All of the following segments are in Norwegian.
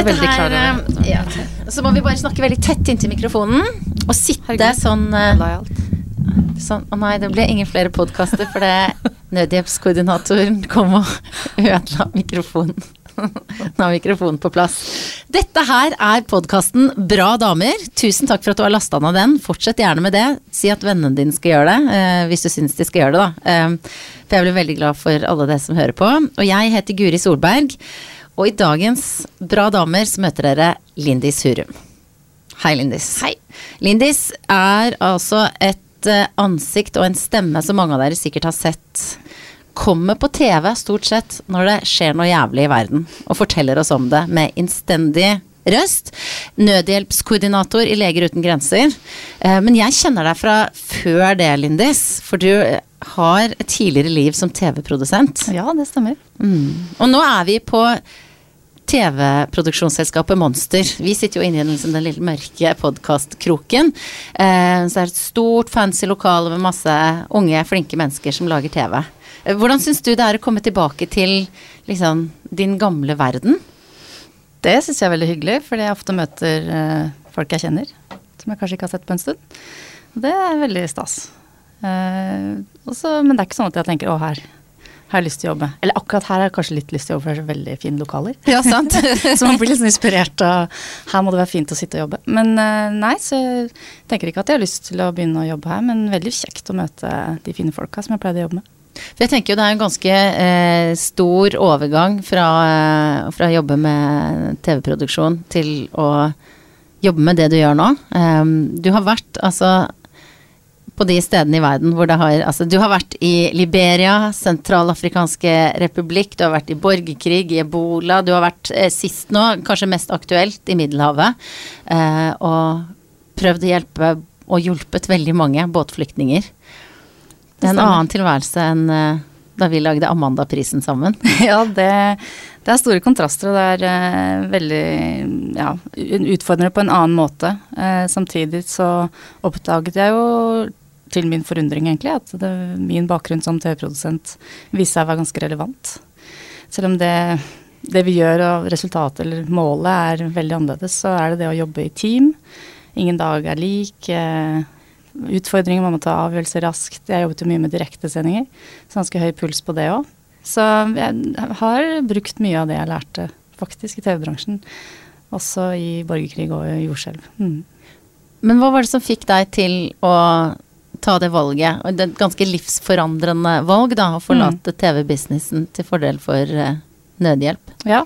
var Dette veldig klar over. eh, ja. Så må vi bare snakke veldig tett inntil mikrofonen. Og sitte Herregud. sånn uh, Sånn, å nei, det ble ingen flere podkaster, for det nødhjelpskoordinatoren kom og ødela mikrofonen. Nå er mikrofonen på plass. Dette her er podkasten Bra damer. Tusen takk for at du har lasta ned den. Fortsett gjerne med det. Si at vennene dine skal gjøre det, eh, hvis du syns de skal gjøre det, da. For jeg blir veldig glad for alle dere som hører på. Og jeg heter Guri Solberg, og i dagens Bra damer så møter dere Lindis Hurum. Hei, Lindis. Hei. Lindis er altså et eh, ansikt og en stemme som mange av dere sikkert har sett. Kommer på TV stort sett når det skjer noe jævlig i verden, og forteller oss om det med innstendig røst. Nødhjelpskoordinator i Leger uten grenser. Eh, Men jeg kjenner deg fra før det, Lindis, for du eh, har et tidligere liv som TV-produsent. Ja, det stemmer. Mm. Og nå er vi på TV-produksjonsselskapet Monster. Vi sitter jo inne i den, den lille mørke podkastkroken. Eh, så det er et stort, fancy lokale med masse unge, flinke mennesker som lager TV. Eh, hvordan syns du det er å komme tilbake til liksom, din gamle verden? Det syns jeg er veldig hyggelig, fordi jeg ofte møter eh, folk jeg kjenner. Som jeg kanskje ikke har sett på en stund. Det er veldig stas. Eh, også, men det er ikke sånn at jeg tenker å, her har jeg lyst til å jobbe. Eller akkurat her har jeg kanskje litt lyst til å jobbe, for det er så veldig fine lokaler. Ja, sant? så man blir sånn inspirert av her må det være fint å sitte og jobbe. Men eh, nei, så jeg tenker ikke at jeg har lyst til å begynne å jobbe her, men veldig kjekt å møte de fine folka som jeg pleide å jobbe med. For jeg tenker jo det er en ganske eh, stor overgang fra, eh, fra å jobbe med TV-produksjon til å jobbe med det du gjør nå. Um, du har vært altså på de stedene i verden hvor det har Altså, du har vært i Liberia, Sentralafrikanske republikk, du har vært i borgerkrig, i ebola, du har vært eh, sist nå, kanskje mest aktuelt, i Middelhavet, eh, og prøvd å hjelpe og hjulpet veldig mange båtflyktninger. Det er en annen tilværelse enn eh, da vi lagde Amanda-prisen sammen. Ja, det, det er store kontraster, og det er eh, veldig ja, utfordrende på en annen måte. Eh, samtidig så oppdaget jeg jo, til min forundring egentlig, at det, min bakgrunn som TV-produsent viste seg å være ganske relevant. Selv om det, det vi gjør og resultatet eller målet er veldig annerledes, så er det det å jobbe i team. Ingen dag er lik. Eh, utfordringer, man må ta avgjørelser raskt. Jeg jobbet jo mye med direktesendinger, så ganske høy puls på det òg. Så jeg har brukt mye av det jeg lærte faktisk i TV-bransjen, også i borgerkrig og jordskjelv. Mm. Men hva var det som fikk deg til å ta det valget? Og Det er et ganske livsforandrende valg, da, å forlate TV-businessen til fordel for uh, nødhjelp. Ja.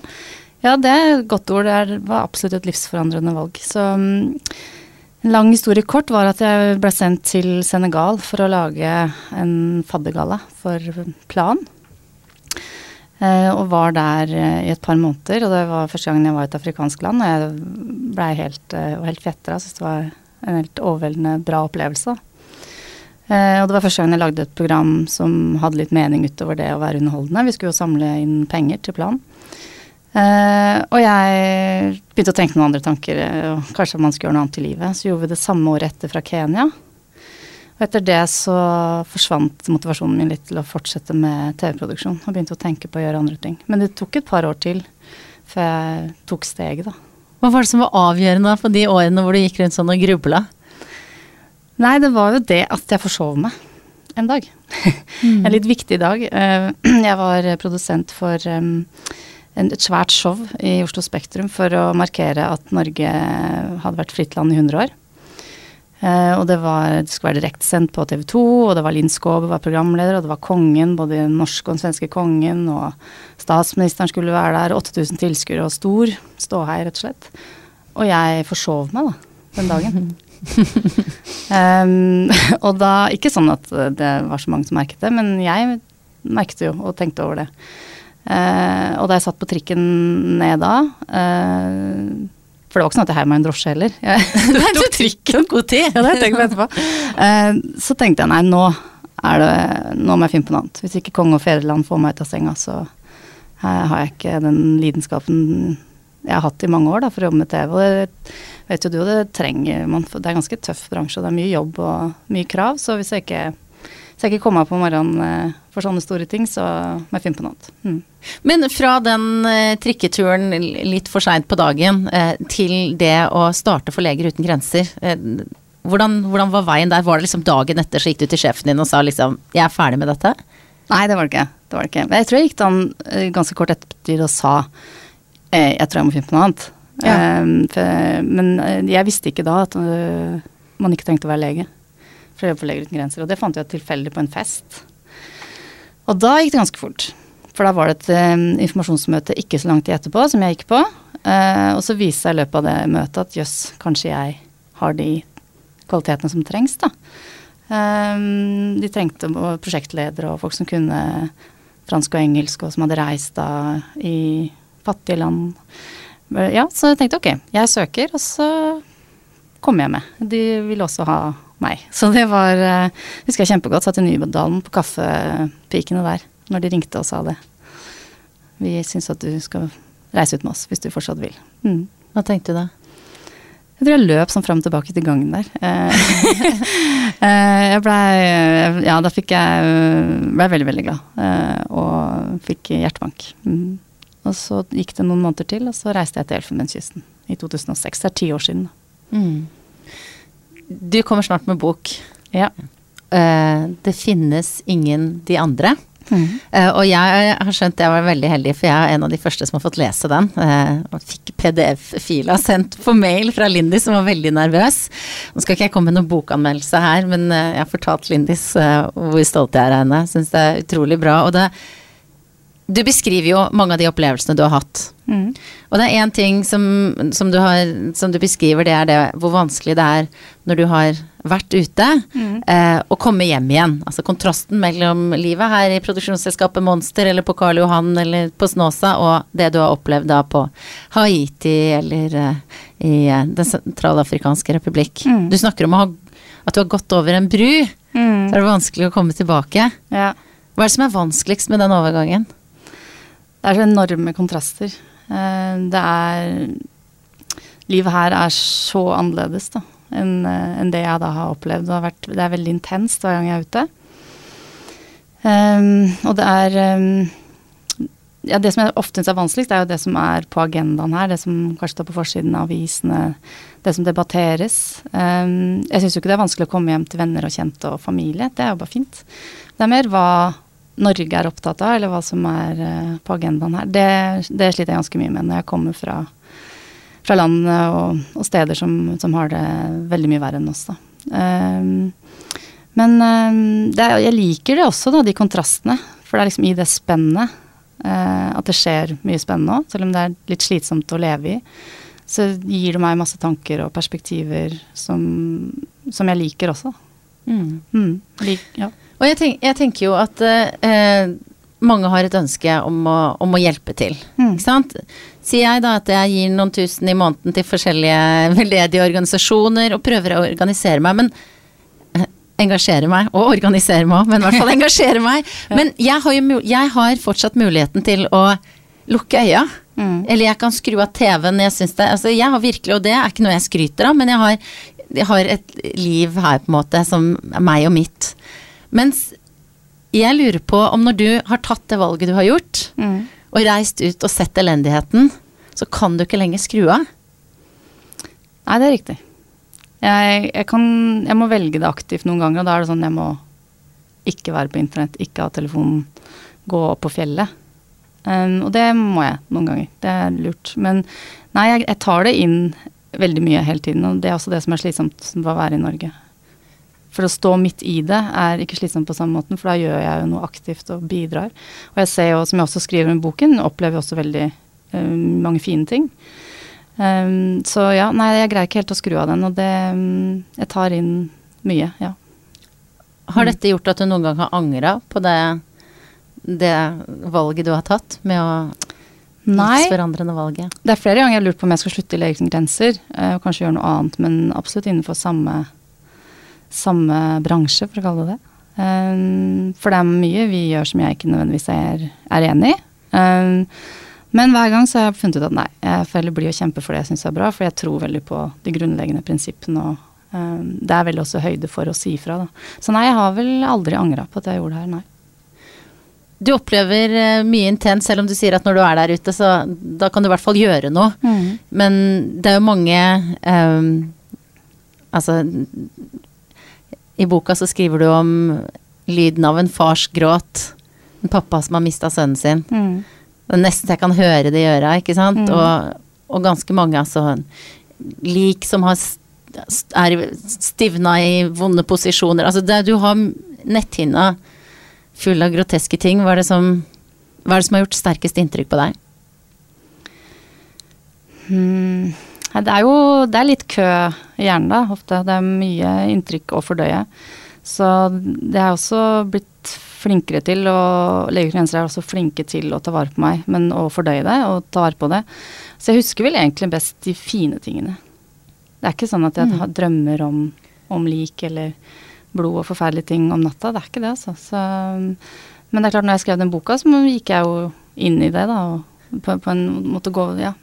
ja, det er et godt ord. Det var absolutt et livsforandrende valg. Så um, en lang historie kort var at jeg ble sendt til Senegal for å lage en faddergalla for Plan. Eh, og var der eh, i et par måneder, og det var første gangen jeg var i et afrikansk land. Og jeg blei helt, eh, helt fjetra. Syntes det var en helt overveldende bra opplevelse. Eh, og det var første gang jeg lagde et program som hadde litt mening utover det å være underholdende. Vi skulle jo samle inn penger til Plan. Eh, og jeg begynte å tenke noen andre tanker, eh, kanskje man skulle gjøre noe annet i livet. Så gjorde vi det samme året etter fra Kenya. Og etter det så forsvant motivasjonen min litt til å fortsette med TV-produksjon. Og begynte å tenke på å gjøre andre ting. Men det tok et par år til før jeg tok steget, da. Hva var det som var avgjørende for de årene hvor du gikk rundt sånn og grubla? Nei, det var jo det at jeg forsov meg en dag. en litt viktig dag. Eh, Jeg var produsent for et svært show i Oslo Spektrum for å markere at Norge hadde vært fritt land i 100 år. Uh, og det, var, det skulle være direktesendt på TV 2, og det var Linn Skåber var programleder, og det var kongen, både den norske og den svenske kongen, og statsministeren skulle være der, 8000 tilskuere og stor ståhei, rett og slett. Og jeg forsov meg, da, den dagen. Em, og da Ikke sånn at det var så mange som merket det, men jeg merket det jo og tenkte over det. Uh, og da jeg satt på trikken ned da uh, For det var ikke sånn at jeg heiv meg en drosje heller. Jeg tok trikken. God tid. Ja, det har jeg etterpå. Uh, så tenkte jeg nei, nå, er det, nå må jeg finne på noe annet. Hvis ikke konge og fedreland får meg ut av senga, så har jeg ikke den lidenskapen jeg har hatt i mange år da, for å jobbe med TV. Og det vet jo du, det trenger man. Det er en ganske tøff bransje, og det er mye jobb og mye krav. Så hvis jeg ikke Hvis jeg ikke kommer meg på morgenen eh, for sånne store ting, så må jeg finne på noe annet. Mm. Men fra den eh, trikketuren litt for seint på dagen eh, til det å starte for Leger uten grenser. Hvordan, hvordan var veien der? Var det liksom dagen etter så gikk du til sjefen din og sa liksom 'jeg er ferdig med dette'? Nei, det var det ikke. Det var det ikke. Jeg tror jeg gikk til han ganske kort etter og sa jeg tror jeg må finne på noe annet. Ja. Eh, for, men eh, jeg visste ikke da at eh, man ikke trengte å være lege for å jobbe for Leger uten grenser. Og det fant jeg tilfeldig på en fest. Og da gikk det ganske fort. For da var det et eh, informasjonsmøte ikke så lang tid etterpå som jeg gikk på. Og så viste seg i løpet av det møtet at jøss, kanskje jeg har de kvalitetene som trengs, da. Eh, de trengte prosjektledere og folk som kunne fransk og engelsk, og som hadde reist da i fattige land. Eh, Ja, så jeg tenkte ok, jeg søker, og så kommer jeg med. De vil også ha meg. Så det var eh, Husker jeg kjempegodt. Satt i Nybodalen på kaffepikene der når de ringte og sa det. Vi syns at du skal reise ut med oss hvis du fortsatt vil. Mm. Hva tenkte du da? Jeg tror jeg løp sånn fram og tilbake til gangen der. Eh, jeg blei Ja, da fikk jeg blei veldig, veldig glad. Og fikk hjertebank. Mm. Og så gikk det noen måneder til, og så reiste jeg til Elfenbenskysten i 2006. Det er ti år siden. Mm. Du kommer snart med bok. Ja. Uh, det finnes ingen de andre. Mm. Uh, og jeg har skjønt jeg var veldig heldig, for jeg er en av de første som har fått lese den. Uh, og fikk PDF-fila sendt på mail fra Lindis, som var veldig nervøs. Nå skal ikke jeg komme med noen bokanmeldelse her, men uh, jeg har fortalt Lindis hvor stolt jeg er av henne. Syns det er utrolig bra. Og det Du beskriver jo mange av de opplevelsene du har hatt. Mm. Og det er én ting som, som, du har, som du beskriver, det er det hvor vanskelig det er når du har vært ute, Mm. eh, å komme hjem igjen. Altså kontrasten mellom livet her i produksjonsselskapet Monster eller på Karl Johan eller på Snåsa, og det du har opplevd da på Haiti eller eh, i eh, Den sentralafrikanske republikk. Mm. Du snakker om ha, at du har gått over en bru, Mm. så er det vanskelig å komme tilbake. Ja. Hva er det som er vanskeligst med den overgangen? Det er så enorme kontraster. Eh, Det er Livet her er så annerledes da, enn en det jeg da har opplevd. Det, har vært, det er veldig intenst hver gang jeg er ute. Um, og det er um, ja, Det som jeg ofte syns er vanskeligst, er jo det som er på agendaen her. Det som kanskje står på forsiden av avisene. Det som debatteres. Um, jeg syns jo ikke det er vanskelig å komme hjem til venner og kjente og familie. Det er jo bare fint. Det er mer hva Norge er opptatt av, eller hva som er eh, på agendaen her. Det, det sliter jeg ganske mye med når jeg kommer fra, fra land og, og steder som, som har det veldig mye verre enn oss, da. Um, men um, det er, jeg liker det også, da, de kontrastene. For det er liksom i det spennet uh, at det skjer mye spennende òg, selv om det er litt slitsomt å leve i. Så gir det meg masse tanker og perspektiver som, som jeg liker også. Mm. Mm, lik, ja. Og jeg, tenk, jeg tenker jo at eh, mange har et ønske om å, om å hjelpe til. Mm. Ikke sant? Sier jeg da at jeg gir noen tusen i måneden til forskjellige veldedige organisasjoner og prøver å organisere meg, men eh, engasjere meg, og organisere meg men i hvert fall engasjere meg. Men jeg har jo jeg har fortsatt muligheten til å lukke øya. Mm. Eller jeg kan skru av TV-en jeg syns det Altså jeg har virkelig, og det er ikke noe jeg skryter av, men jeg har, jeg har et liv her på en måte som er meg og mitt. Mens jeg lurer på om når du har tatt det valget du har gjort, Mm. og reist ut og sett elendigheten, så kan du ikke lenger skru av. Nei, det er riktig. Jeg, jeg, kan, jeg må velge det aktivt noen ganger, og da er det sånn jeg må ikke være på internett, ikke ha telefonen, gå opp på fjellet. Um, og det må jeg noen ganger. Det er lurt. Men nei, jeg, jeg tar det inn veldig mye hele tiden, og det er også det som er slitsomt med å være i Norge. For å stå midt i det er ikke slitsomt på samme måten, for da gjør jeg jo noe aktivt og bidrar. Og jeg ser jo, som jeg også skriver i boken, opplever også veldig um, mange fine ting. Um, så ja, nei, jeg greier ikke helt å skru av den, og det um, Jeg tar inn mye, ja. Har dette gjort at du noen gang har angra på det, det valget du har tatt, med å Nei, det er flere ganger jeg har lurt på om jeg skal slutte i Leger grenser, eh, og kanskje gjøre noe annet, men absolutt innenfor samme, samme bransje, for å kalle det det. Um, for det er mye vi gjør som jeg ikke nødvendigvis er, er enig i. Um, men hver gang så har jeg funnet ut at nei, jeg får heller bli og kjempe for det jeg syns er bra, for jeg tror veldig på de grunnleggende prinsippene og um, det er vel også høyde for å si fra, da. Så nei, jeg har vel aldri angra på at jeg gjorde det her, nei. Du opplever eh, mye intens, selv om du sier at når du er der ute, så da kan du i hvert fall gjøre noe. Mm. Men det er jo mange Altså I boka så skriver du om lyden av en fars gråt. En pappa som har mista sønnen sin. Mm. Det er nesten jeg kan høre det i øra, ikke sant. Mm. Og, og ganske mange altså lik som har er stivna i vonde posisjoner. Altså det, du har netthinna full av groteske ting. Hva er, det som, hva er det som har gjort sterkest inntrykk på deg? Mm. Det er jo det er litt kø i hjernen da, ofte. Det er mye inntrykk å fordøye. Så det er også blitt flinkere til, og Leger uten er også flinke til å ta vare på meg, men å fordøye det og ta vare på det. Så jeg husker vel egentlig best de fine tingene. Det er ikke sånn at jeg Mm. drømmer om, om lik eller blod og forferdelige ting om natta. Det er ikke det, altså. Så, men det er klart, når jeg skrev den boka, så gikk jeg jo inn i det, da. Og på, på en måte gå Ja,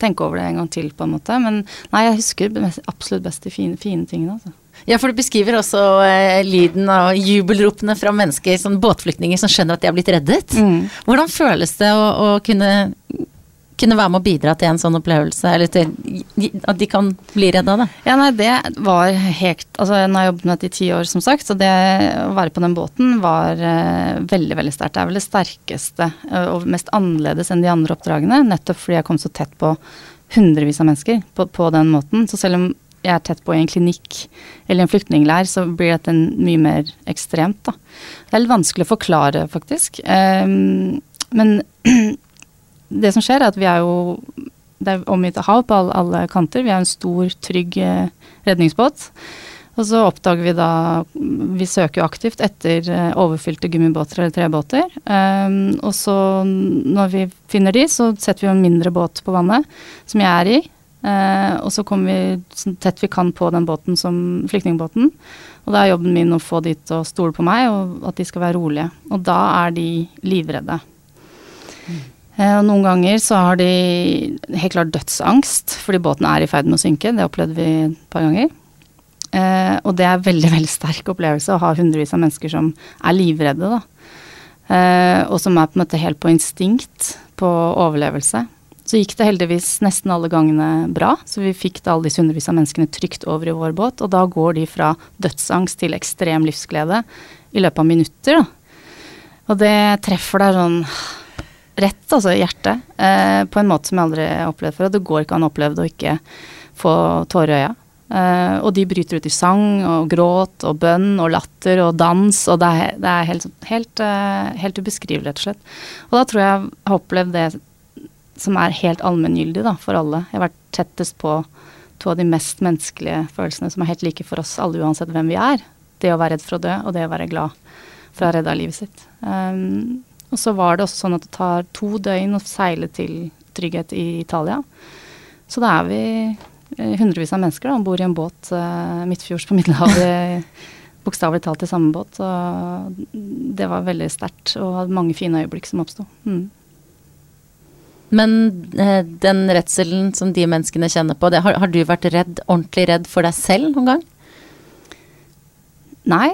tenke over det en gang til, på en måte. Men nei, jeg husker absolutt best de fine, fine tingene, altså. Ja, for du beskriver også eh, lyden av jubelropene fra mennesker, sånn båtflyktninger som skjønner at de har blitt reddet. Mm. Hvordan føles det å, å kunne, kunne være med å bidra til en sånn opplevelse, eller til at de kan bli redda, det? Ja, nei, det var helt Altså, nå har jeg jobbet med dette i ti år, som sagt, så det å være på den båten var uh, veldig, veldig sterkt. Det er vel det sterkeste uh, og mest annerledes enn de andre oppdragene, nettopp fordi jeg kom så tett på hundrevis av mennesker på, på den måten. Så selv om jeg er tett på i en klinikk eller en flyktningleir, så blir dette mye mer ekstremt, da. Det er litt vanskelig å forklare, faktisk. Um, men det som skjer, er at vi er jo det er omgitt av hav på alle, alle kanter. Vi er en stor, trygg eh, redningsbåt. Og så oppdager vi da Vi søker jo aktivt etter eh, overfylte gummibåter eller trebåter. Um, og så når vi finner de, så setter vi en mindre båt på vannet, som jeg er i. Uh, og så kommer vi så tett vi kan på den båten som flyktningbåten. Og da er jobben min å få de til å stole på meg, og at de skal være rolige. Og da er de livredde. Eh, Og noen ganger så har de helt klart dødsangst, fordi båten er i ferd med å synke. Det opplevde vi et par ganger. Eh, og det er veldig, veldig sterk opplevelse å ha hundrevis av mennesker som er livredde, da. Eh, og som er på en måte helt på instinkt, på overlevelse. Så gikk det heldigvis nesten alle gangene bra, så vi fikk alle disse hundrevis av menneskene trygt over i vår båt, og da går de fra dødsangst til ekstrem livsglede i løpet av minutter, da. Og det treffer deg sånn rett, altså hjertet, eh, på en måte som jeg aldri har opplevd før. Og det går ikke an å oppleve det å ikke få tårer i øya. Eh, og de bryter ut i sang og gråt og bønn og latter og dans, og det er, det er helt, helt, eh, helt ubeskrivelig, rett og slett. Og da tror jeg jeg har opplevd det som er helt allmenngyldig da, for alle. Jeg har vært tettest på to av de mest menneskelige følelsene som er helt like for oss alle, uansett hvem vi er. Det å være redd for å dø, og det å være glad for å ha redda livet sitt. Um, og så var det også sånn at det tar to døgn å seile til trygghet i Italia. Så da er vi eh, hundrevis av mennesker om bord i en båt uh, midtfjords på Middelhavet. Bokstavelig talt i samme båt. Og det var veldig sterkt og hadde mange fine øyeblikk som oppsto. Mm. Men eh, den redselen som de menneskene kjenner på, det, har, har du vært redd, ordentlig redd for deg selv noen gang? Nei,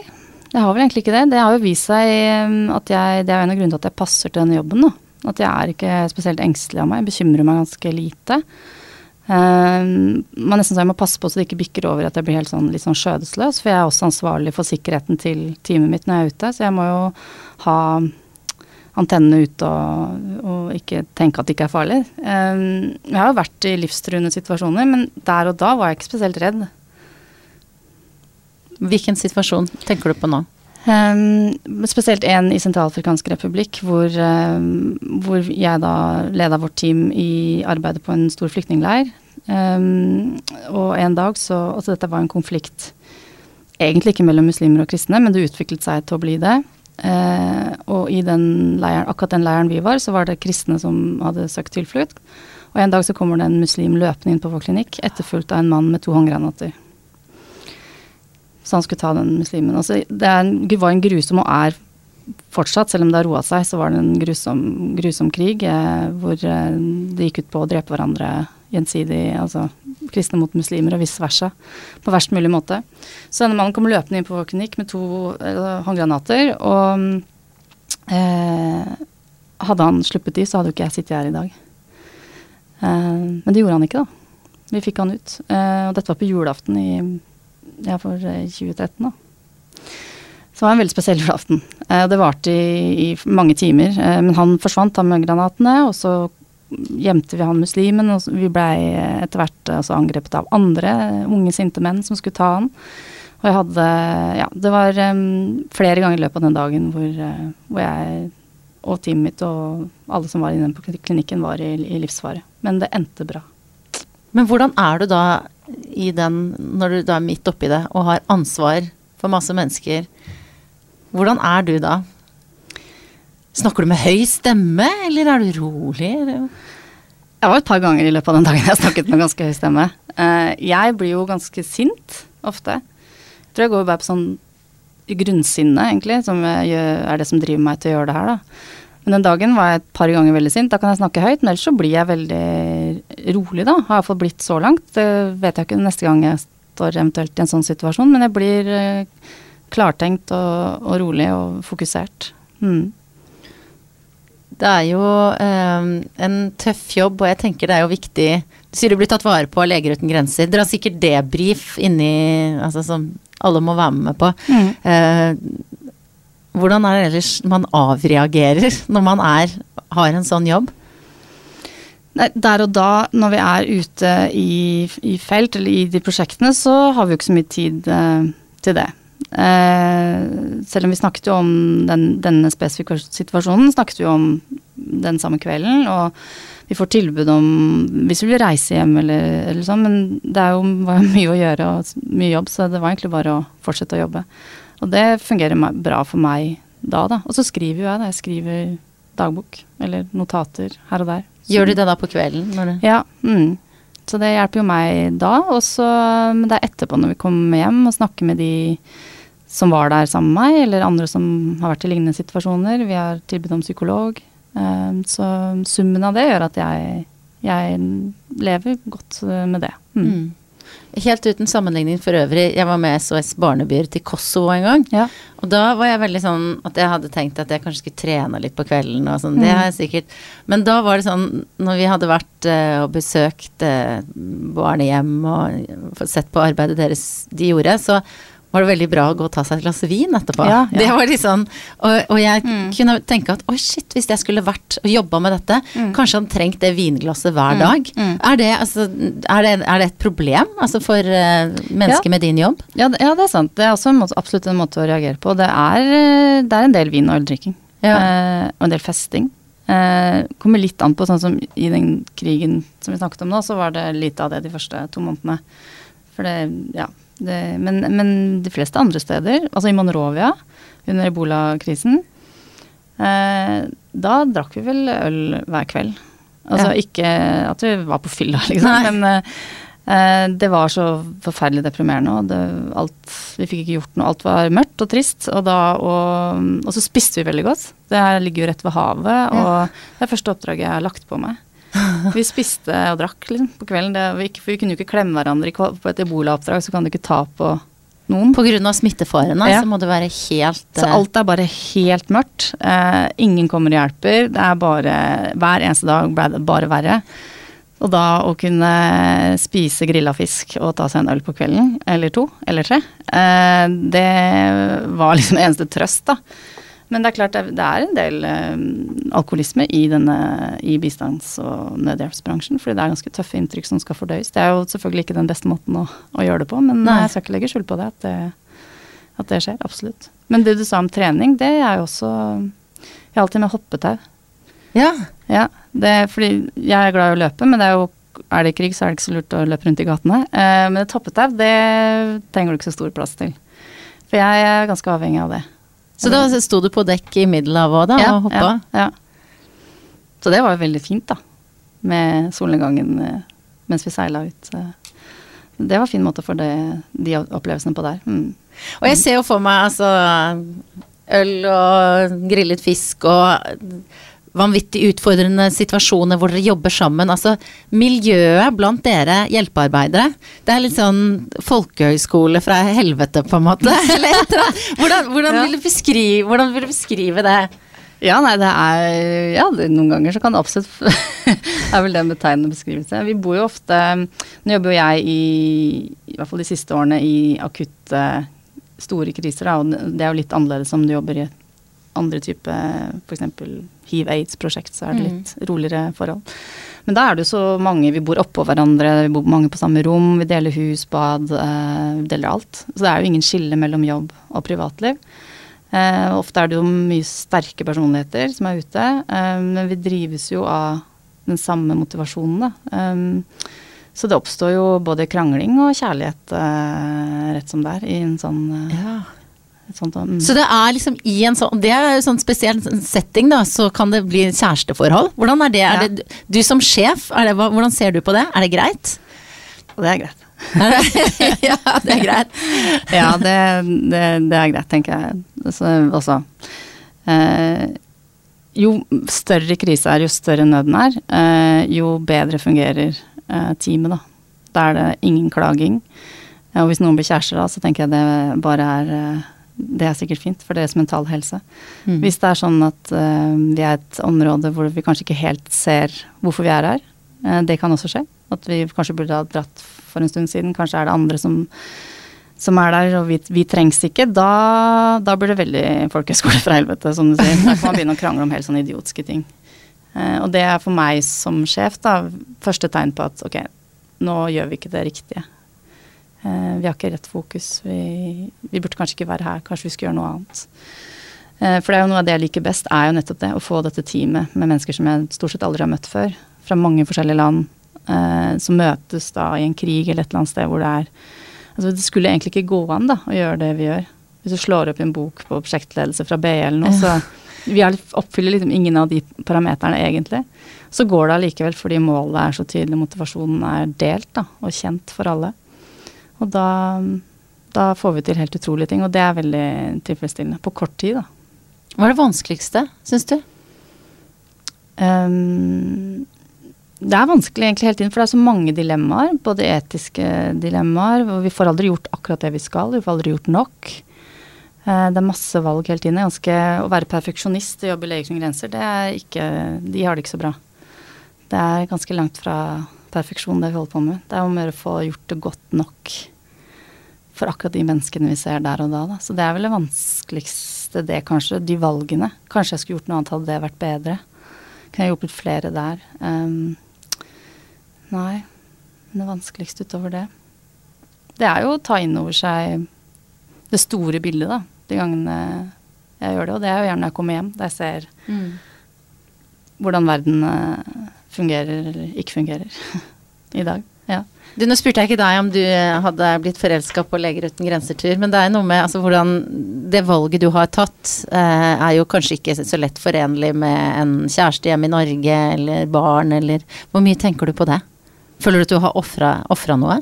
jeg har vel egentlig ikke det. Det har jo vist seg um, at jeg Det er en av grunnene til at jeg passer til denne jobben. Da. At jeg er ikke spesielt engstelig av meg. Jeg bekymrer meg ganske lite. Um, man nesten så jeg må passe på så det ikke bikker over at jeg blir helt sånn, litt sånn skjødesløs. For jeg er også ansvarlig for sikkerheten til teamet mitt når jeg er ute. Så jeg må jo ha antennene ute og, og ikke tenke at det ikke er farlig. Um, jeg har jo vært i livstruende situasjoner, men der og da var jeg ikke spesielt redd. Hvilken situasjon tenker du på nå? Um, spesielt en i Sentralafrikansk republikk, hvor, um, hvor jeg da leda vårt team i arbeidet på en stor flyktningleir. Um, og en dag så Altså dette var en konflikt egentlig ikke mellom muslimer og kristne, men det utviklet seg til å bli det. Uh, og i den leiren, akkurat den leiren vi var, så var det kristne som hadde søkt tilflukt. Og en dag så kommer det en muslim løpende inn på vår klinikk, etterfulgt av en mann med to håndgranater. Så han skulle ta den muslimen. Altså, det en, var en grusom og er fortsatt, selv om det har roa seg, så var det en grusom, grusom krig eh, hvor eh, det gikk ut på å drepe hverandre gjensidig. Altså kristne mot muslimer og vice versa. På verst mulig måte. Så denne mannen kom løpende inn på vår klinikk med to eh, håndgranater, og eh, hadde han sluppet de, så hadde jo ikke jeg sittet her i dag. Eh, men det gjorde han ikke, da. Vi fikk han ut. Eh, og dette var på julaften i ja, for 2013, eh, da. Så det var en veldig spesiell julaften. Eh, det varte i, i, mange timer. Eh, men han forsvant, han med granatene, og så gjemte vi han muslimen, og vi blei etter hvert altså, angrepet av andre unge, sinte menn som skulle ta han. Og jeg hadde Ja, det var um, flere ganger i løpet av den dagen hvor, uh, hvor, jeg og teamet mitt og alle som var inne på klinikken, var i, i livsfare. Men det endte bra. Men hvordan er du da i den, når du da er midt oppi det og har ansvar for masse mennesker? Hvordan er du da? Snakker du med høy stemme, eller er du rolig? Det var et par ganger i løpet av den dagen jeg snakket med ganske høy stemme. Eh, jeg blir jo ganske sint ofte. Jeg tror jeg går bare på sånn grunnsinne, egentlig, som er det som driver meg til å gjøre det her, da. Men den dagen var jeg et par ganger veldig sint. Da kan jeg snakke høyt, men ellers så blir jeg veldig rolig, da. Har iallfall blitt så langt. Det vet jeg ikke neste gang jeg står eventuelt i en sånn situasjon, men jeg blir eh, klartenkt og, og rolig og fokusert. Mm. Det er jo eh, en tøff jobb, og jeg tenker det er jo viktig Du sier du blir tatt vare på av Leger uten grenser. Dere har sikkert debrief inni altså, som alle må være med på. Mm. Uh, hvordan er det ellers man avreagerer når man er, har en sånn jobb? Nei, der og da, når vi er ute i, i, felt eller i de prosjektene, så har vi jo ikke så mye tid eh, til det. Eh, selv om vi snakket jo om den, denne spesifikke situasjonen, snakket vi om den samme kvelden. Og vi får tilbud om hvis vi vil reise hjem eller, eller sånn, men det er jo mye å gjøre og mye jobb, så det var egentlig bare å fortsette å jobbe. Og det fungerer bra for meg da, da. Og så skriver jo jeg, da. Jeg skriver dagbok eller notater her og der. Gjør du det da på kvelden? Ja. Mm. Så det hjelper jo meg da. Og så, men det er etterpå når vi kommer hjem og snakker med de som var der sammen med meg, eller andre som har vært i lignende situasjoner. Vi har tilbud om psykolog. Eh, så summen av det gjør at jeg, jeg lever godt med det. Mm. Mm. Helt uten sammenligning for øvrig, jeg var med SOS Barnebyer til Kosovo en gang. Ja. Og da var jeg veldig sånn at jeg hadde tenkt at jeg kanskje skulle trene litt på kvelden og sånn. Mm. Det har jeg sikkert. Men da var det sånn, når vi hadde vært uh, og besøkt uh, barnehjem og sett på arbeidet deres de gjorde, så var det veldig bra å gå og ta seg et glass vin etterpå. Ja, ja. Det var liksom, og, og jeg mm. kunne tenke at oi, shit, hvis jeg skulle vært og jobba med dette, mm. kanskje han trengt det vinglasset hver mm. dag. Mm. Er, det, altså, er, det, er, det, et problem altså, for uh, mennesker ja. med din jobb? Ja, det er sant. Det er også en måte, absolutt en måte å reagere på. Det er, eh, det er en del vin og øldrikking. Uh, og en del festing. Uh, kommer litt an på, sånn som i den krigen som vi snakket om nå, så var det lite av det de første to månedene. For det, ja det, men, men, de fleste andre steder, altså i Monrovia under ebola-krisen, eh, da drakk vi vel øl hver kveld. Altså ja. ikke at vi var på fylla, liksom, Nei. men eh, det var så forferdelig deprimerende. Og det, alt, vi fikk ikke gjort noe. Alt var mørkt og trist. Og, da, og, og så spiste vi veldig godt. Det her ligger jo rett ved havet, og ja. det er første oppdraget jeg har lagt på meg. Vi spiste og drakk liksom, på kvelden. Det, vi, ikke, vi kunne jo ikke klemme hverandre på et ebola-oppdrag, så kan du ikke ta på noen. Av smittefarene ja. så må det være helt Så alt er bare helt mørkt. Eh, ingen kommer og hjelper. Det er bare Hver eneste dag ble det bare verre. Og da å kunne spise grilla fisk og ta seg en øl på kvelden, eller to, eller tre, eh, det var liksom eneste trøst, da. Men det er klart det er en del uh, alkoholisme i, denne, i bistands- og nødhjelpsbransjen. Fordi det er ganske tøffe inntrykk som skal fordøyes. Det er jo selvfølgelig ikke den beste måten å, å gjøre det på, men Nei. jeg skal ikke legge skjul på det at, det at, det skjer. Absolutt. Men det du sa om trening, det er jo også Jeg har alltid med hoppetau. Ja. ja det, fordi jeg er glad i å løpe, men det er jo er det krig, så er det ikke så lurt å løpe rundt i gatene. Uh, men et hoppetau, det trenger du ikke så stor plass til. For jeg er ganske avhengig av det. Så da sto du på dekk i Middelhavet òg, da, ja, og hoppa? Ja, ja. Så det var jo veldig fint, da. Med solnedgangen eh, mens vi seila ut. Det var en fin måte for det, de opplevelsene på der. Mm. Og jeg ser jo for meg altså øl og grillet fisk og vanvittig utfordrende situasjoner hvor dere jobber sammen. Altså miljøet blant dere hjelpearbeidere, det er litt sånn folkehøyskole fra helvete, på en måte. Hvordan, hvordan, vil du beskrive, hvordan vil du beskrive det? Ja, nei, det er Ja, det, noen ganger så kan det absolutt er vel det en betegnende beskrivelse. Vi bor jo ofte Nå jobber jo jeg i i hvert fall de siste årene i akutte store kriser, da, og det er jo litt annerledes om du jobber i andre type f.eks. hiv-aids-prosjekt, så er det litt roligere forhold. Men da er det jo så mange, vi bor oppå hverandre, vi bor mange på samme rom, vi deler hus, bad, eh, deler alt. Så det er jo ingen skille mellom jobb og privatliv. Eh, ofte er det jo mye sterke personligheter som er ute, eh, men vi drives jo av den samme motivasjonen, da. Um, så det oppstår jo både krangling og kjærlighet eh, rett som det er, i en sånn eh, et sånt, mm. Så det er liksom i en sånn Det er jo sånn spesiell setting, da, så kan det bli kjæresteforhold. Hvordan er det? Ja. Er det du som sjef, det, hvordan ser du på det? Er det greit? Det er greit. ja, det er greit. Ja, det, det, det er greit, tenker jeg. Så, også. Eh, jo større krise er, jo større nøden er, eh, jo bedre fungerer eh, teamet, da. Da er det ingen klaging. Ja, og hvis noen blir kjærester da, så tenker jeg det bare er eh, Det er sikkert fint for deres mentale helse. Mm. Hvis det er sånn at uh, vi er et område hvor vi kanskje ikke helt ser hvorfor vi er her, uh, det kan også skje. At vi kanskje burde ha dratt for en stund siden. Kanskje er det andre som, som er der, og vi, vi trengs ikke. Da, da blir det veldig folkehøyskole fra helvete, som du sier. Da kan man begynne å krangle om helt sånne idiotiske ting. Uh, og det er for meg som sjef da, første tegn på at ok, nå gjør vi ikke det riktige. Eh, vi har ikke rett fokus. Vi, vi burde kanskje ikke være her, kanskje vi skulle gjøre noe annet. Eh, For det er jo noe av det jeg liker best, er jo nettopp det. Å få dette teamet med mennesker som jeg stort sett aldri har møtt før. Fra mange forskjellige land. Eh, som møtes da i en krig eller et eller annet sted hvor det er Altså det skulle egentlig ikke gå an da, å gjøre det vi gjør. Hvis du slår opp en bok på prosjektledelse fra BI eller noe, så vi er, oppfyller liksom ingen av de parameterne egentlig. Så går det allikevel fordi målet er så tydelig, motivasjonen er delt da, og kjent for alle. Og da, da får vi til helt utrolige ting, og det er veldig tilfredsstillende. På kort tid, da. Hva er det vanskeligste, syns du? Um, det er vanskelig egentlig hele tiden, for det er så mange dilemmaer. Både etiske dilemmaer, og vi får aldri gjort akkurat det vi skal. Vi får aldri gjort nok. Eh, det er masse valg hele tiden. Ganske, å være perfeksjonist og jobbe i Leger uten grenser, det er ikke, de har det ikke så bra. Det er ganske langt fra perfeksjon, det vi holder på med. Det er om å gjøre å få gjort det godt nok for akkurat de menneskene vi ser der og da. da. Så det er vel det vanskeligste, det kanskje. De valgene. Kanskje jeg skulle gjort noe annet, hadde det vært bedre. Kunne jeg hjulpet flere der. Um, nei. Men det vanskeligste utover det Det er jo å ta inn over seg det store bildet, da. De gangene jeg gjør det. Og det er jo gjerne når jeg kommer hjem, der jeg ser hvordan verden eh, fungerer eller ikke fungerer i dag. Ja. Du, nå spurte jeg ikke deg om du eh, hadde blitt forelska på Leger uten grenser-tur, men det er noe med altså, hvordan det valget du har tatt, eh, er jo kanskje ikke så lett forenlig med en kjæreste hjemme i Norge, eller barn, eller Hvor mye tenker du på det? Føler du at du har ofra noe?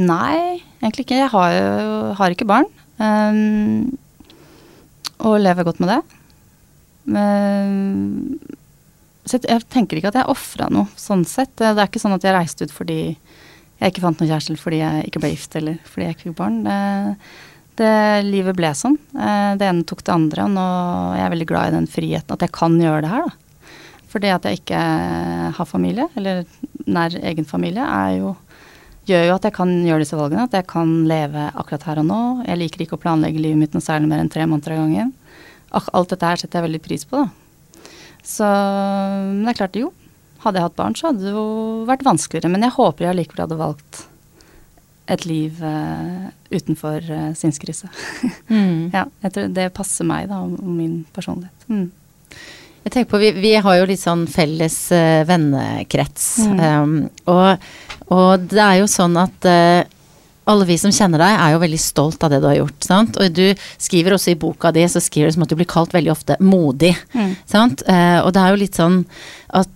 Nei, egentlig ikke. Jeg har jo har ikke barn. Um, og lever godt med det. Men, så jeg, tenker ikke at jeg ofra noe, sånn sett. Det er ikke sånn at jeg reiste ut fordi jeg ikke fant noen kjæreste, eller fordi jeg ikke ble gift, eller fordi jeg ikke fikk barn. Det, det, livet ble sånn. Eh, Det ene tok det andre, og nå er jeg veldig glad i den friheten, at jeg kan gjøre det her, da. Fordi at jeg ikke har familie, eller nær egen familie, jo gjør jo at jeg kan gjøre disse valgene. At jeg kan leve akkurat her og nå. Jeg liker ikke å planlegge livet mitt noe særlig mer enn tre måneder av gangen. Alt dette her setter jeg veldig pris på, da. Så men det er klart, jo. Hadde jeg hatt barn, så hadde det jo vært vanskeligere. Men jeg håper jeg likevel hadde valgt et liv uh, utenfor uh, sinnskrise. ja, jeg tror det passer meg, da, og min personlighet. Mm. Jeg tenker på, vi, vi har jo litt sånn felles uh, vennekrets. Um, og, og det er jo sånn at eh, alle vi som kjenner deg, er jo veldig stolt av det du har gjort. Sant? Og du skriver også i boka di, så skriver du som at du blir kalt veldig ofte modig. Mm. Sant? Eh, og det er jo litt sånn at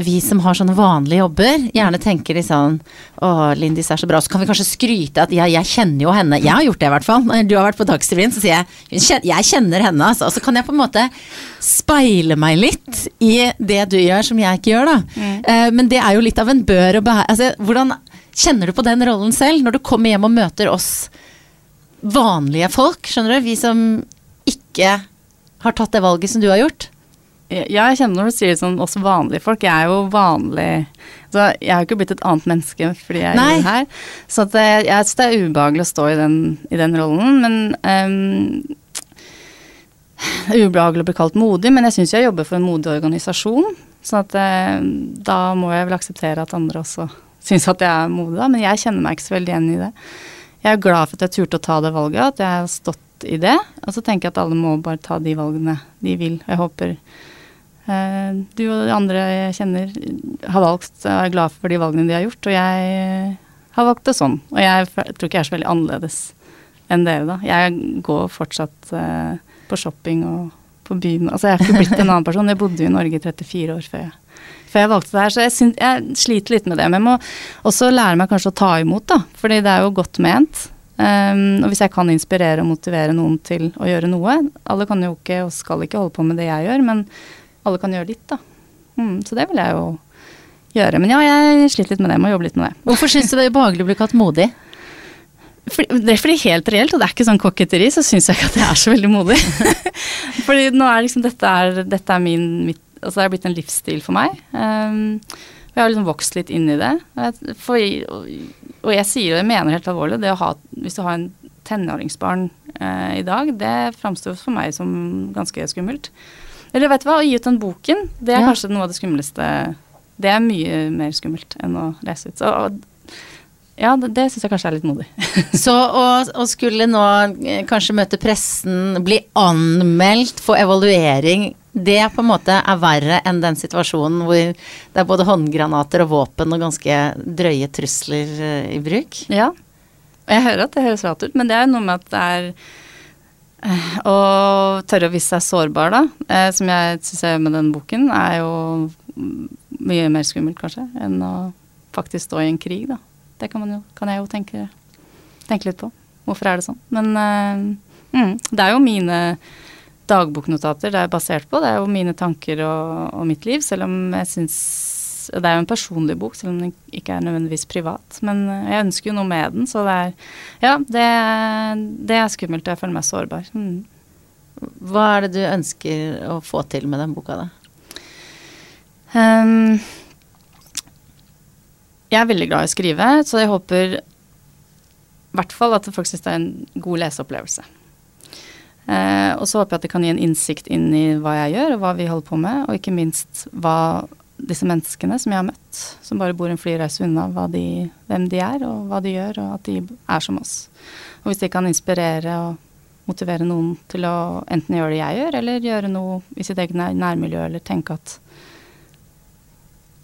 vi som har sånne vanlige jobber, gjerne tenker litt sånn Å, Lindis er så bra. Så kan vi kanskje skryte at ja, jeg kjenner jo henne. Jeg har gjort det i hvert fall. Når du har vært på Dagsrevyen, så sier jeg jeg kjenner henne, altså. Og så kan jeg på en måte speile meg litt i det du gjør som jeg ikke gjør, da. Mm. Uh, men det er jo litt av en bør å bære altså, Hvordan kjenner du på den rollen selv, når du kommer hjem og møter oss vanlige folk, skjønner du? Vi som ikke har tatt det valget som du har gjort? Ja, jeg kjenner når du sier det sånn, oss vanlige folk. Jeg er jo vanlig så Jeg har jo ikke blitt et annet menneske fordi jeg Nei. er her. Så det, jeg syns det er ubehagelig å stå i den, i den rollen. Men um, Det er ubehagelig å bli kalt modig, men jeg syns jeg jobber for en modig organisasjon. Så at, uh, da må jeg vel akseptere at andre også syns at jeg er modig, da. Men jeg kjenner meg ikke så veldig igjen i det. Jeg er glad for at jeg turte å ta det valget, at jeg har stått i det. Og så tenker jeg at alle må bare ta de valgene de vil. Jeg håper Eh, du og de andre jeg kjenner har valgt og er glad for de valgene de har gjort, og jeg har valgt det sånn. Og jeg tror ikke jeg er så veldig annerledes enn dere, da. Jeg går fortsatt eh, på shopping og på byen. Altså jeg har ikke blitt en annen person. Jeg bodde jo i Norge i 34 år før jeg, før jeg valgte det her, så jeg, synes, jeg, sliter litt med det. Men jeg må også lære meg kanskje å ta imot, da. Fordi det er jo godt ment. Um, og hvis jeg kan inspirere og motivere noen til å gjøre noe Alle kan jo ikke og skal ikke holde på med det jeg gjør, men alle kan gjøre litt, da. Mm, så det vil jeg jo gjøre. Men ja, jeg sliter litt med det, må jobbe litt med det. Hvorfor syns du det er ubehagelig å bli kalt modig? Fordi, det er fordi helt reelt, og det er ikke sånn koketteri, så syns jeg ikke at jeg er så veldig modig. fordi nå er liksom dette er, dette er min mitt, Altså det er blitt en livsstil for meg. Um, jeg har liksom vokst litt inn i det. For, og, og, jeg sier, og jeg mener helt alvorlig, det å ha Hvis du har en tenåringsbarn uh, i dag, det framstår for meg som ganske skummelt. Eller vet du hva, å gi ut den boken, det er ja. kanskje noe av det skumleste Det er mye mer skummelt enn å lese ut. Så ja, det, det syns jeg kanskje er litt modig. så å, skulle nå eh, kanskje møte pressen, bli anmeldt, få evaluering, det på en måte er verre enn den situasjonen hvor det er både håndgranater og våpen og ganske drøye trusler eh, i bruk? Ja, og jeg hører at det høres rart ut, men det er jo noe med at det er å tørre å vise seg sårbar, da, eh, som jeg syns jeg gjør med den boken, er jo mye mer skummelt, kanskje, enn å faktisk stå i en krig, da. Det kan, jo, kan jeg jo tenke, tenke, litt på. Hvorfor er det sånn? Men uh, mm, det er jo mine dagboknotater det er basert på. Det er jo mine tanker og, og mitt liv, selv om jeg syns det er jo en personlig bok, selv om den ikke er nødvendigvis privat. Men eh, jeg ønsker jo noe med den, så det er Ja, det, det er skummelt. Jeg føler meg sårbar. Mm. Hva er det du ønsker å få til med den boka, da? Um, jeg er veldig glad i å skrive, så jeg håper i hvert fall at folk syns det er en god leseopplevelse. Eh, og så håper jeg at det kan gi en innsikt inn i hva jeg gjør, og hva vi holder på med, og ikke minst hva disse menneskene som jeg har møtt, som bare bor en flyreise unna, de, hvem de er og hva de gjør, og at de er som oss. Og hvis de kan inspirere og motivere noen til å enten gjøre det jeg gjør, eller gjøre noe i sitt eget nærmiljø, eller tenke at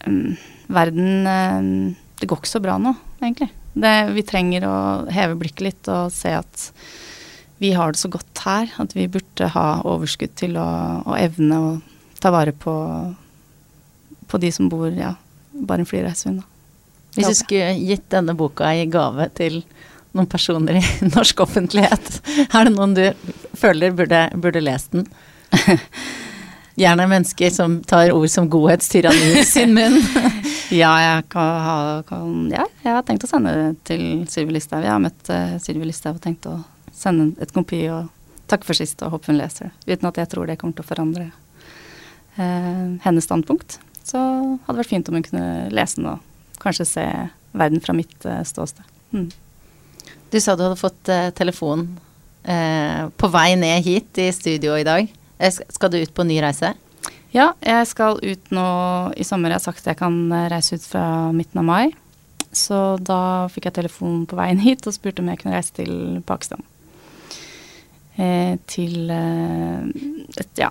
um, verden um, Det går ikke så bra nå, egentlig. Det, vi trenger å heve blikket litt og se at vi har det så godt her at vi burde ha overskudd til å, å evne å ta vare på på de som bor ja, bare en flyreise unna. Hvis du skulle gitt denne boka i gave til noen personer i norsk offentlighet, er det noen du føler burde, burde lest den? Gjerne mennesker som tar ord som godhetstyranni i sin munn. ja, jeg kan kan, ja, jeg har tenkt å sende det til Sylvi Listhaug. Jeg har møtt uh, Sylvi Listhaug og tenkt å sende et kompi og takke for sist og håpe hun leser det. Uten at jeg tror det kommer til å forandre uh, hennes standpunkt så hadde det vært fint om hun kunne lese den og kanskje se verden fra mitt uh, ståsted. Mm. Du sa du hadde fått uh, telefon på vei ned hit i studio i dag. skal du ut på ny reise? Ja, jeg skal ut nå i sommer. Jeg har sagt at jeg kan reise ut fra midten av mai. Så da fikk jeg telefon på veien hit og spurte om jeg kunne reise til Pakistan. Eh, til et, ja,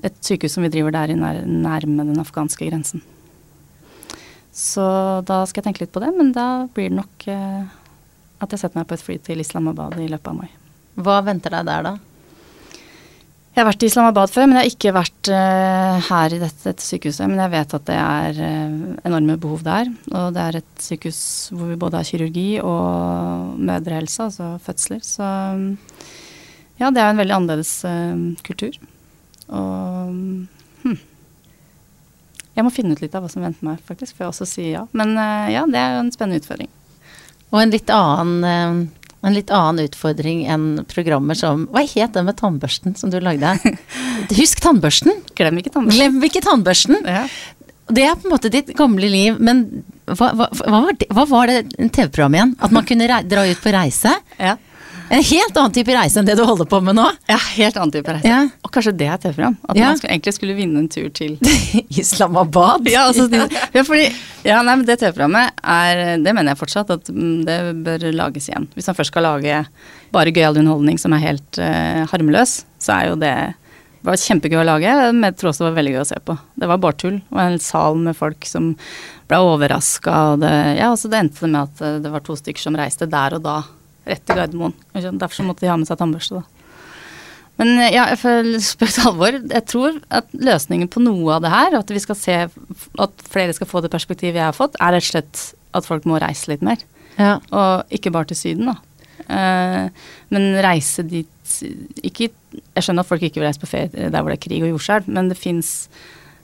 et sykehus som vi driver der nær, nærme den afghanske grensen. Så da skal jeg tenke litt på det, men da blir det nok eh, at jeg setter meg på et fly til Islamabad i løpet av mai. Hva venter deg der, da? Jeg har vært i Islamabad før, men jeg har ikke vært uh, her i dette, dette, sykehuset. Men jeg vet at det er uh, enorme behov der. Og det er et sykehus hvor vi både har kirurgi og mødrehelse, altså fødsler. Så ja, det er en veldig annerledes uh, kultur. Og hm. Jeg må finne ut litt av hva som venter meg, faktisk, før jeg også sier ja. Men ja, det er jo en spennende utfordring. Og en litt annen en litt annen utfordring enn programmer som Hva het den med tannbørsten som du lagde? Husk tannbørsten! Glem ikke tannbørsten. Glem ikke tannbørsten! Ja. Det er på en måte ditt gamle liv, men hva, hva, hva var det, hva var det TV-programmet igjen? At man kunne dra ut på reise? Ja. En helt annen type reise enn det du holder på med nå. Ja, helt annen type reise. Ja. Og kanskje det er TV-program. At ja. man skulle, egentlig skulle vinne en tur til Islamabad. ja, altså, ja, fordi, ja, nei, men det TV-programmet er Det mener jeg fortsatt at mm, det bør lages igjen. Hvis man først skal lage bare gøyal underholdning som er helt uh, harmløs, så er jo det det var kjempegøy å lage, men jeg tror også det var veldig gøy å se på. Det var bare tull. Det var en sal med folk som ble overraska, og det, ja, altså det endte med at det var to stykker som reiste der og da rett til Gardermoen. Derfor så måtte de ha med seg tannbørste, da. Men ja, spøk til alvor, jeg tror at løsningen på noe av det her, at vi skal se at flere skal få det perspektivet jeg har fått, er rett og slett at folk må reise litt mer. Ja. Og ikke bare til Syden, da. Uh, men reise dit ikke, Jeg skjønner at folk ikke vil reise på ferie der hvor det er krig og jordskjelv, men det fins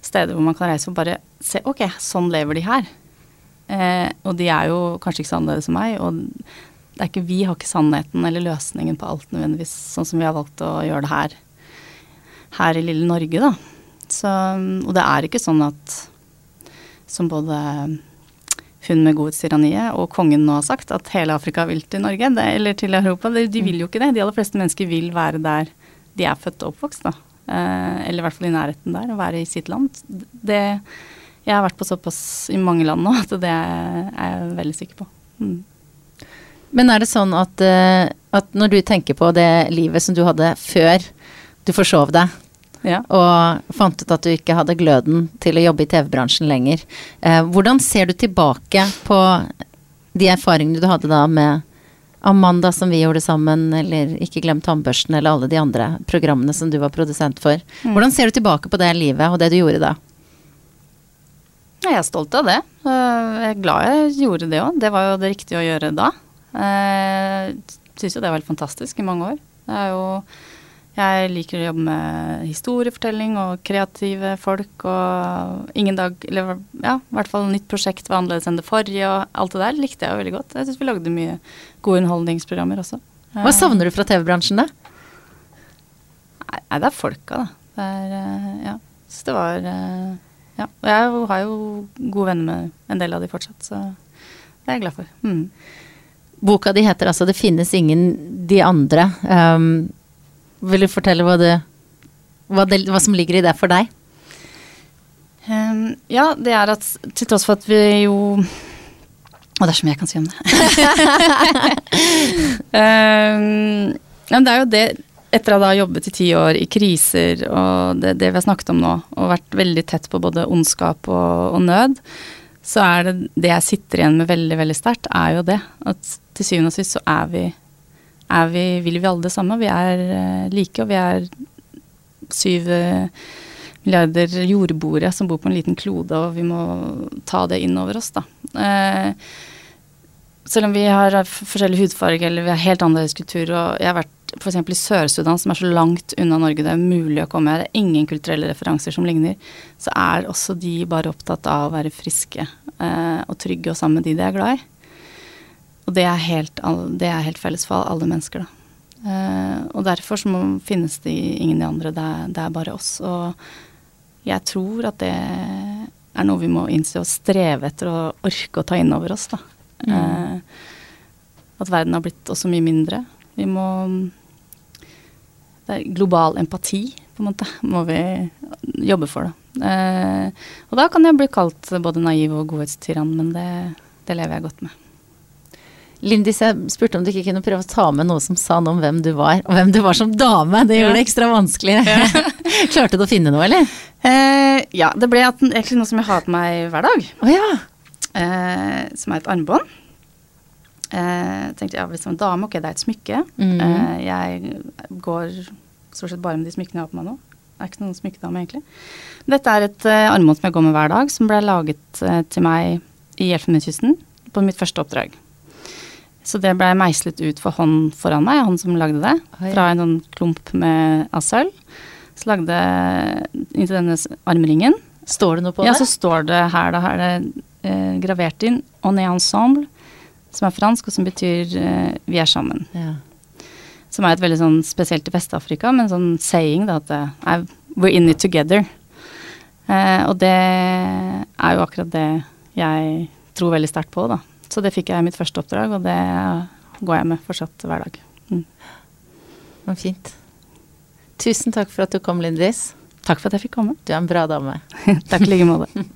steder hvor man kan reise og bare se ok, sånn lever de her. Uh, og de er jo kanskje ikke så annerledes som meg, og det er ikke, vi har ikke sannheten eller løsningen på alt nødvendigvis, sånn som vi har valgt å gjøre det her, her i lille Norge, da. Så, og det er ikke sånn at som både hun med godhetstyranniet og kongen nå har sagt, at hele Afrika vil til Norge, det, eller til Europa. De, de, vil jo ikke det. De aller fleste mennesker vil være der de er født og oppvokst, da. Eh, eller i hvert fall i nærheten der, og være i sitt land. Det, jeg har vært på såpass i mange land nå at det er jeg veldig sikker på. Mm. Men er det sånn at, uh, at, når du tenker på det livet som du hadde før du forsov deg, ja. og fant ut at du ikke hadde gløden til å jobbe i TV-bransjen lenger, uh, hvordan ser du tilbake på de erfaringene du hadde da med Amanda som vi gjorde sammen, eller Ikke glem tannbørsten, eller alle de andre programmene som du var produsent for. Mm. Hvordan ser du tilbake på det livet og det du gjorde da? Jeg er stolt av det. Jeg er glad jeg gjorde det òg. Det var jo det riktige å gjøre da. Jeg eh, syns jo det var helt fantastisk i mange år. Det er jo jeg liker å jobbe med historiefortelling og kreative folk og ingen dag Eller ja, i hvert fall nytt prosjekt var annerledes enn det forrige, og alt det der likte jeg jo veldig godt. Jeg syns vi lagde mye gode underholdningsprogrammer også. Hva eh, savner du fra TV-bransjen, da? Nei, det er folka, da. Det er eh, Ja. Så det var Ja. Og jeg har jo gode venner med en del av de fortsatt, så det er jeg glad for. Mm. Boka di heter altså 'Det finnes ingen de andre'. Um, vil du fortelle hva, det, hva, det, hva, som ligger i det for deg? Um, ja, det er at til tross for at vi jo Og det er så mye jeg kan si om det. um, ja, det er jo det etter å ha jobbet i ti år i kriser og det, det, vi har snakket om nå, og vært veldig tett på både ondskap og, og nød, så er det det jeg sitter igjen med veldig, veldig sterkt, er jo det. At til syvende og sist så er vi, er vi Vil vi alle det samme? Vi er uh, like, og vi er syv uh, milliarder jordboere som bor på en liten klode, og vi må ta det inn over oss, da. Eh, selv om vi har forskjellig hudfarge eller vi har helt annerledes kultur, og jeg har vært f.eks. i Sør-Sudan, som er så langt unna Norge det er mulig å komme, det er ingen kulturelle referanser som ligner, så er også de bare opptatt av å være friske eh, og trygge og sammen med de de er glad i. Og det er helt, det er helt felles for alle mennesker, da. Eh, og derfor så må, finnes det ingen de andre, det er, det er, bare oss. Og jeg tror at det er noe vi må innse og streve etter å orke å ta inn over oss, da. Mm. Eh, at verden har blitt også mye mindre. Vi må global empati, på en måte, må vi jobbe for, da. Eh, og da kan jeg bli kalt både naiv og godhetstyrann, men det, det lever jeg godt med. Lindis, jeg spurte om du ikke kunne prøve å ta med noe som sa noe om hvem du var, og hvem du var som dame. Det gjorde det ekstra vanskelig. Ja. Klarte du å finne noe, eller? Eh, ja, det ble egentlig noe som jeg har på meg hver dag. Oh, ja. eh, som er et armbånd. Eh, tenkte ja, hvis en dame, ok, det er et smykke. Mm. Eh, jeg går stort sett bare med de smykkene jeg har på meg nå. Det er ikke noen smykkedame, egentlig. Dette er et eh, armbånd som jeg går med hver dag, som ble laget eh, til meg i Elfenbenskysten på mitt første oppdrag. Så det blei meislet ut for hånd foran meg, han som lagde det, Oi. fra en sånn klump med av sølv. Så lagde inntil denne armringen. Står det noe på Ja, det? så står det her, da er det eh, gravert inn 'On est ensemble', som er fransk, og som betyr uh, 'vi er sammen'. Ja. Som er et veldig sånn spesielt i Vest-Afrika, men sånn saying, da, at det er 'we're in it together'. Uh, og det er jo akkurat det jeg tror veldig sterkt på, da. Så det fikk jeg i mitt første oppdrag, og det går jeg med fortsatt hver dag. Mm. Men fint. Tusen takk for at du kom, Lindis. Takk for at jeg fikk komme. Du er en bra dame. Takk i like måte.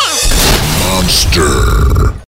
Monster.